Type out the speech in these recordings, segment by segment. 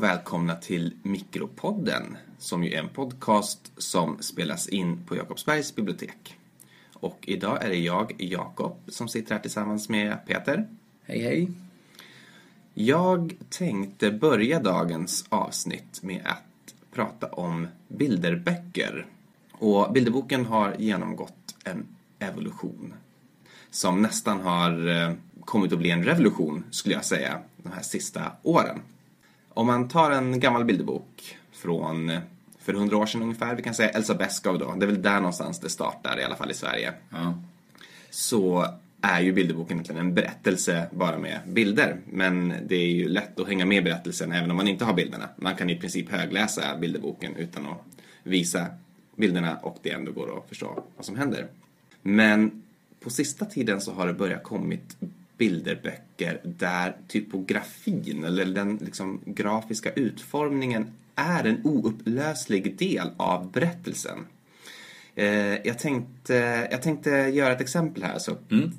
och välkomna till Mikropodden som ju är en podcast som spelas in på Jakobsbergs bibliotek. Och idag är det jag, Jakob, som sitter här tillsammans med Peter. Hej hej! Jag tänkte börja dagens avsnitt med att prata om bilderböcker. Och bilderboken har genomgått en evolution som nästan har eh, kommit att bli en revolution, skulle jag säga, de här sista åren. Om man tar en gammal bilderbok från för hundra år sedan ungefär, vi kan säga Elsa Beskow då, det är väl där någonstans det startar, i alla fall i Sverige. Ja. Så är ju bilderboken egentligen en berättelse bara med bilder. Men det är ju lätt att hänga med i berättelsen även om man inte har bilderna. Man kan i princip högläsa bilderboken utan att visa bilderna och det ändå går att förstå vad som händer. Men på sista tiden så har det börjat kommit bilderböcker där typografin eller den liksom grafiska utformningen är en oupplöslig del av berättelsen. Eh, jag, tänkte, jag tänkte göra ett exempel här så,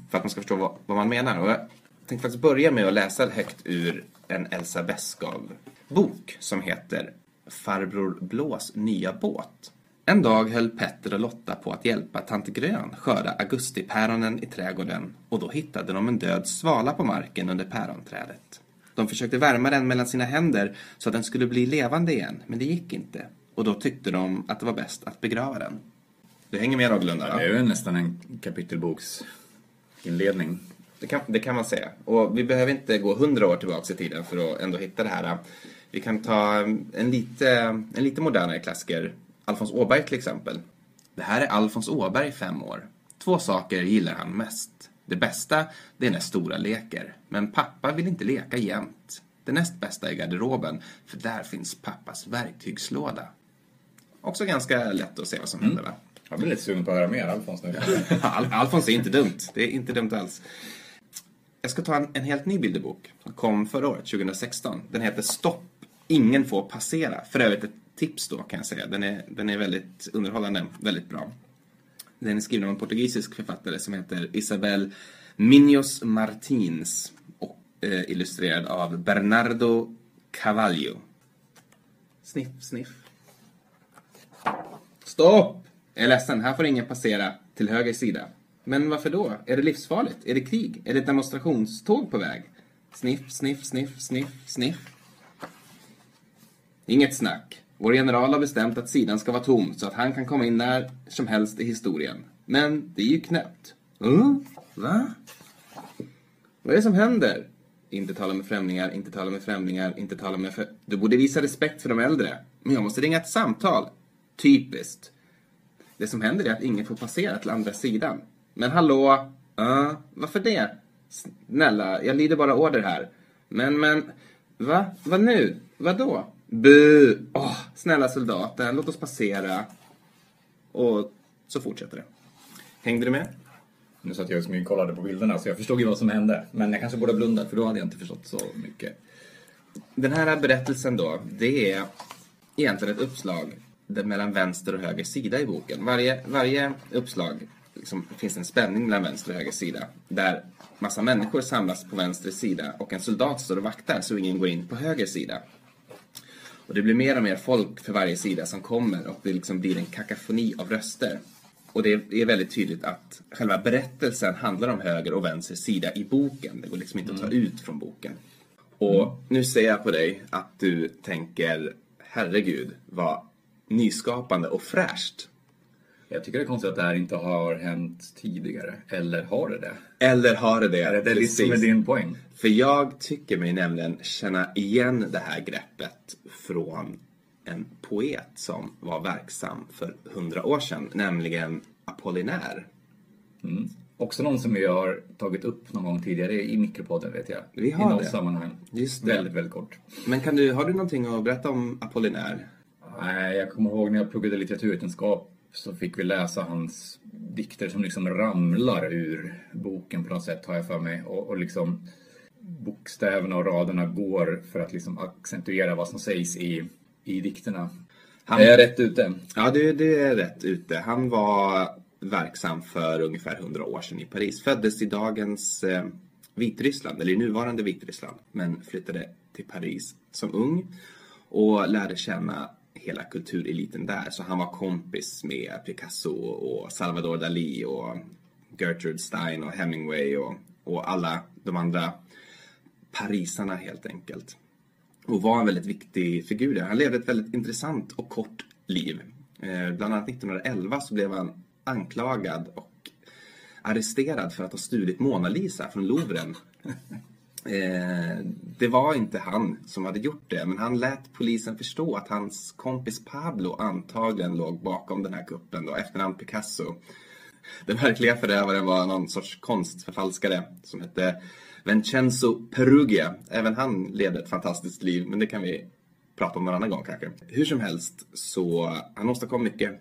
för att man ska förstå vad, vad man menar. Och jag tänkte faktiskt börja med att läsa högt ur en Elsa Beskow-bok som heter Farbror Blås nya båt. En dag höll Petter och Lotta på att hjälpa tant Grön skörda augustipäronen i trädgården och då hittade de en död svala på marken under päronträdet. De försökte värma den mellan sina händer så att den skulle bli levande igen, men det gick inte. Och då tyckte de att det var bäst att begrava den. Du hänger med någorlunda va? Det är ju nästan en kapitelboks inledning. Det kan, det kan man säga. Och vi behöver inte gå hundra år tillbaka i tiden för att ändå hitta det här. Vi kan ta en lite, en lite modernare klassiker. Alfons Åberg till exempel. Det här är Alfons Åberg, fem år. Två saker gillar han mest. Det bästa, det är när stora leker. Men pappa vill inte leka jämt. Det näst bästa är garderoben, för där finns pappas verktygslåda. Också ganska lätt att se vad som händer va? Jag blir lite sugen på att höra mer Alfons nu. Al Alfons är inte dumt. Det är inte dumt alls. Jag ska ta en, en helt ny bilderbok som kom förra året, 2016. Den heter Stopp, ingen får passera. För övrigt ett tips då kan jag säga. Den är, den är väldigt underhållande, väldigt bra. Den är skriven av en portugisisk författare som heter Isabel Minhos Martins och eh, illustrerad av Bernardo Cavallo. Sniff, sniff. Stopp! Jag är ledsen, här får ingen passera till höger sida. Men varför då? Är det livsfarligt? Är det krig? Är det ett demonstrationståg på väg? Sniff, sniff, sniff, sniff, sniff. Inget snack. Vår general har bestämt att sidan ska vara tom så att han kan komma in när som helst i historien. Men det är ju knäppt. Uh, va? Vad är det som händer? Inte tala med främlingar, inte tala med främlingar, inte tala med... Fr... Du borde visa respekt för de äldre. Men jag måste ringa ett samtal. Typiskt. Det som händer är att ingen får passera till andra sidan. Men hallå? Uh, varför det? Snälla, jag lyder bara order här. Men, men... Va? Vad nu? Vad då? Bu! Åh, snälla soldaten, låt oss passera. Och så fortsätter det. Hängde du med? Nu satt jag och smygkollade på bilderna så jag förstod ju vad som hände. Men jag kanske borde ha blundat för då hade jag inte förstått så mycket. Den här berättelsen då, det är egentligen ett uppslag mellan vänster och höger sida i boken. Varje, varje uppslag liksom, finns en spänning mellan vänster och höger sida. Där massa människor samlas på vänster sida och en soldat står och vaktar så ingen går in på höger sida. Och det blir mer och mer folk för varje sida som kommer och det liksom blir en kakafoni av röster. Och det är väldigt tydligt att själva berättelsen handlar om höger och vänster sida i boken. Det går liksom inte att ta ut från boken. Och nu ser jag på dig att du tänker, herregud, vad nyskapande och fräscht. Jag tycker det är konstigt att det här inte har hänt tidigare. Eller har det det? Eller har det det? Är det det Precis. liksom är din poäng? För jag tycker mig nämligen känna igen det här greppet från en poet som var verksam för hundra år sedan, nämligen Apollinaire. Också någon som vi har tagit upp någon gång tidigare i mikropodden vet jag. Vi har I något det. sammanhang. Just det. Väldigt, väldigt kort. Men kan du, har du någonting att berätta om Apollinaire? Nej, jag kommer ihåg när jag pluggade litteraturvetenskap så fick vi läsa hans dikter som liksom ramlar ur boken på något sätt har jag för mig. Och, och liksom bokstäverna och raderna går för att liksom accentuera vad som sägs i, i dikterna. Han- Är jag rätt ute? Ja, du, du är rätt ute. Han var verksam för ungefär 100 år sedan i Paris. Föddes i dagens eh, Vitryssland, eller i nuvarande Vitryssland, men flyttade till Paris som ung. och lärde känna hela kultureliten där. Så han var kompis med Picasso och Salvador Dalí och Gertrude Stein och Hemingway och, och alla de andra parisarna helt enkelt. Och var en väldigt viktig figur där. Han levde ett väldigt intressant och kort liv. Eh, bland annat 1911 så blev han anklagad och arresterad för att ha stulit Mona Lisa från Louvren. Eh, det var inte han som hade gjort det, men han lät polisen förstå att hans kompis Pablo antagligen låg bakom den här kuppen, då, efternamn Picasso. Den verkliga förövaren var någon sorts konstförfalskare som hette Vincenzo Perugia. Även han levde ett fantastiskt liv, men det kan vi prata om någon annan gång kanske. Hur som helst så han åstadkom mycket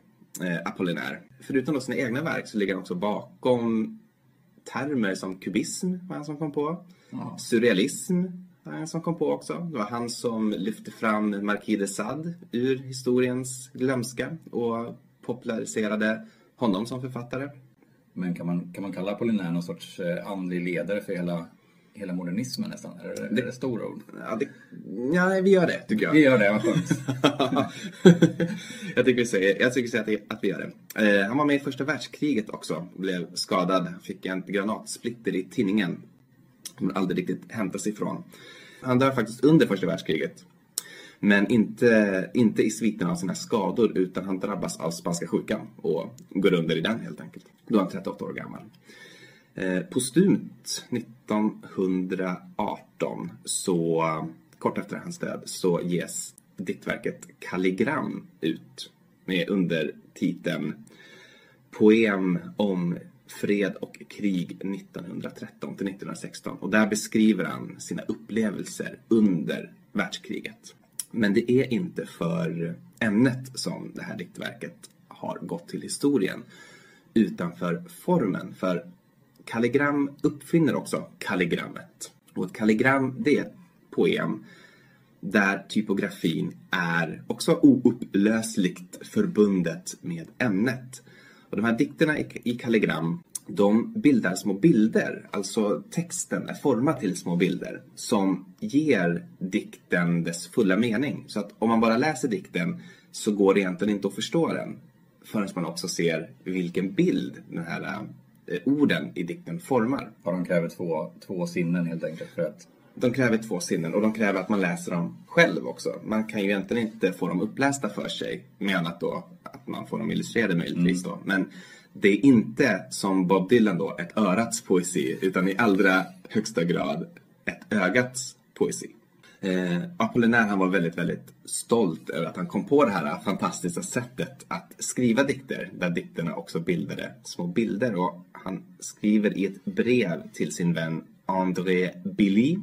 eh, Apollinaire. Förutom då sina egna verk så ligger han också bakom termer som kubism var han som kom på. Ja. Surrealism var han som kom på också. Det var han som lyfte fram Marquis de Sade ur historiens glömska och populariserade honom som författare. Men kan man, kan man kalla Apollinaire någon sorts eh, andlig ledare för hela hela modernismen nästan? Är det, det, är det stora ord? Ja, det, ja, vi gör det tycker jag. Vi gör det, vad skönt. jag tycker vi säger, jag tycker vi säger att, att vi gör det. Eh, han var med i första världskriget också. Blev skadad, fick en granatsplitter i tinningen. Kommer aldrig riktigt hämta sig ifrån. Han dör faktiskt under första världskriget. Men inte, inte i sviterna av sina skador utan han drabbas av spanska sjukan och går under i den helt enkelt. Då är han 38 år gammal. Eh, postumt 1918, så kort efter hans död, så ges diktverket Kalligram ut med undertiteln Poem om fred och krig 1913 till 1916. Och där beskriver han sina upplevelser under världskriget. Men det är inte för ämnet som det här diktverket har gått till historien utan för formen. För Kalligram uppfinner också kalligrammet. Och ett kalligram, det är ett poem där typografin är också oupplösligt förbundet med ämnet. Och de här dikterna i kalligram, de bildar små bilder, alltså texten är formad till små bilder som ger dikten dess fulla mening. Så att om man bara läser dikten så går det egentligen inte att förstå den förrän man också ser vilken bild den här orden i dikten formar. Ja, de kräver två, två sinnen helt enkelt för att... De kräver två sinnen och de kräver att man läser dem själv också. Man kan ju egentligen inte få dem upplästa för sig med annat då att man får dem illustrerade möjligtvis mm. då. Men det är inte som Bob Dylan då, ett örats poesi utan i allra högsta grad ett ögats poesi. Eh, Apollinaire han var väldigt, väldigt stolt över att han kom på det här fantastiska sättet att skriva dikter där dikterna också bildade små bilder. Och han skriver i ett brev till sin vän André Billy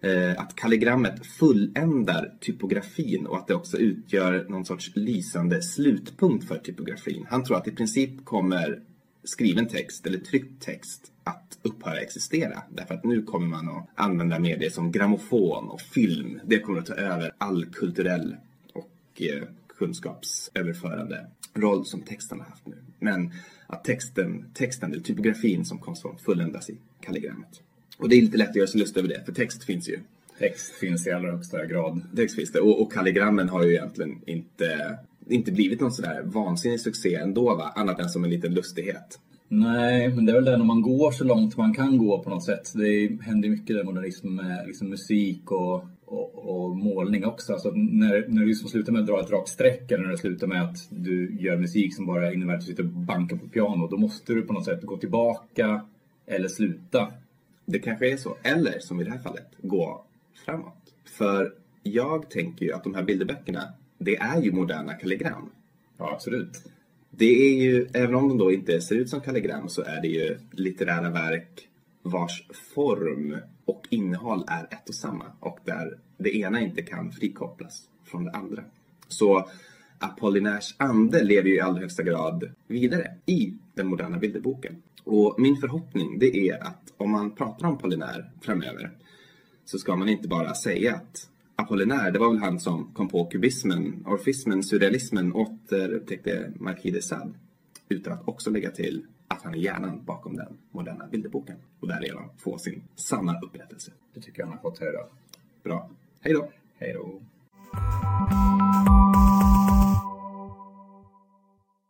eh, att kalligrammet fulländar typografin och att det också utgör någon sorts lysande slutpunkt för typografin. Han tror att i princip kommer skriven text eller tryckt text att upphöra existera. Därför att nu kommer man att använda medier som grammofon och film. Det kommer att ta över all kulturell och eh, kunskapsöverförande roll som texten har haft nu. Men att texten, texten eller typografin som konstform fulländas i kalligrammet. Och det är lite lätt att göra sig lust över det, för text finns ju. Text finns i allra högsta grad. Text finns det. Och, och kalligrammen har ju egentligen inte, inte blivit någon sådär vansinnig succé ändå, va? annat än som en liten lustighet. Nej, men det är väl det när man går så långt man kan gå på något sätt. Det händer mycket där modernism med liksom musik och, och, och, målning också. Alltså när, när du liksom slutar med att dra ett rakt streck eller när det slutar med att du gör musik som bara innebär att du sitter och bankar på piano, då måste du på något sätt gå tillbaka eller sluta. Det kanske är så. Eller som i det här fallet, gå framåt. För jag tänker ju att de här bilderböckerna, det är ju moderna kalligram. Ja, absolut. Det är ju, även om de då inte ser ut som kalligram så är det ju litterära verk vars form och innehåll är ett och samma och där det ena inte kan frikopplas från det andra. Så Apollinaires ande lever ju i allra högsta grad vidare i den moderna bilderboken. Och min förhoppning det är att om man pratar om Apollinaire framöver så ska man inte bara säga att Apollinaire, det var väl han som kom på kubismen, orfismen, surrealismen, återupptäckte Marquis de Sade. Utan att också lägga till att han är hjärnan bakom den moderna bilderboken. Och därigenom få sin sanna upprättelse. Det tycker jag han har fått höra. Bra. Hej då! Hej då!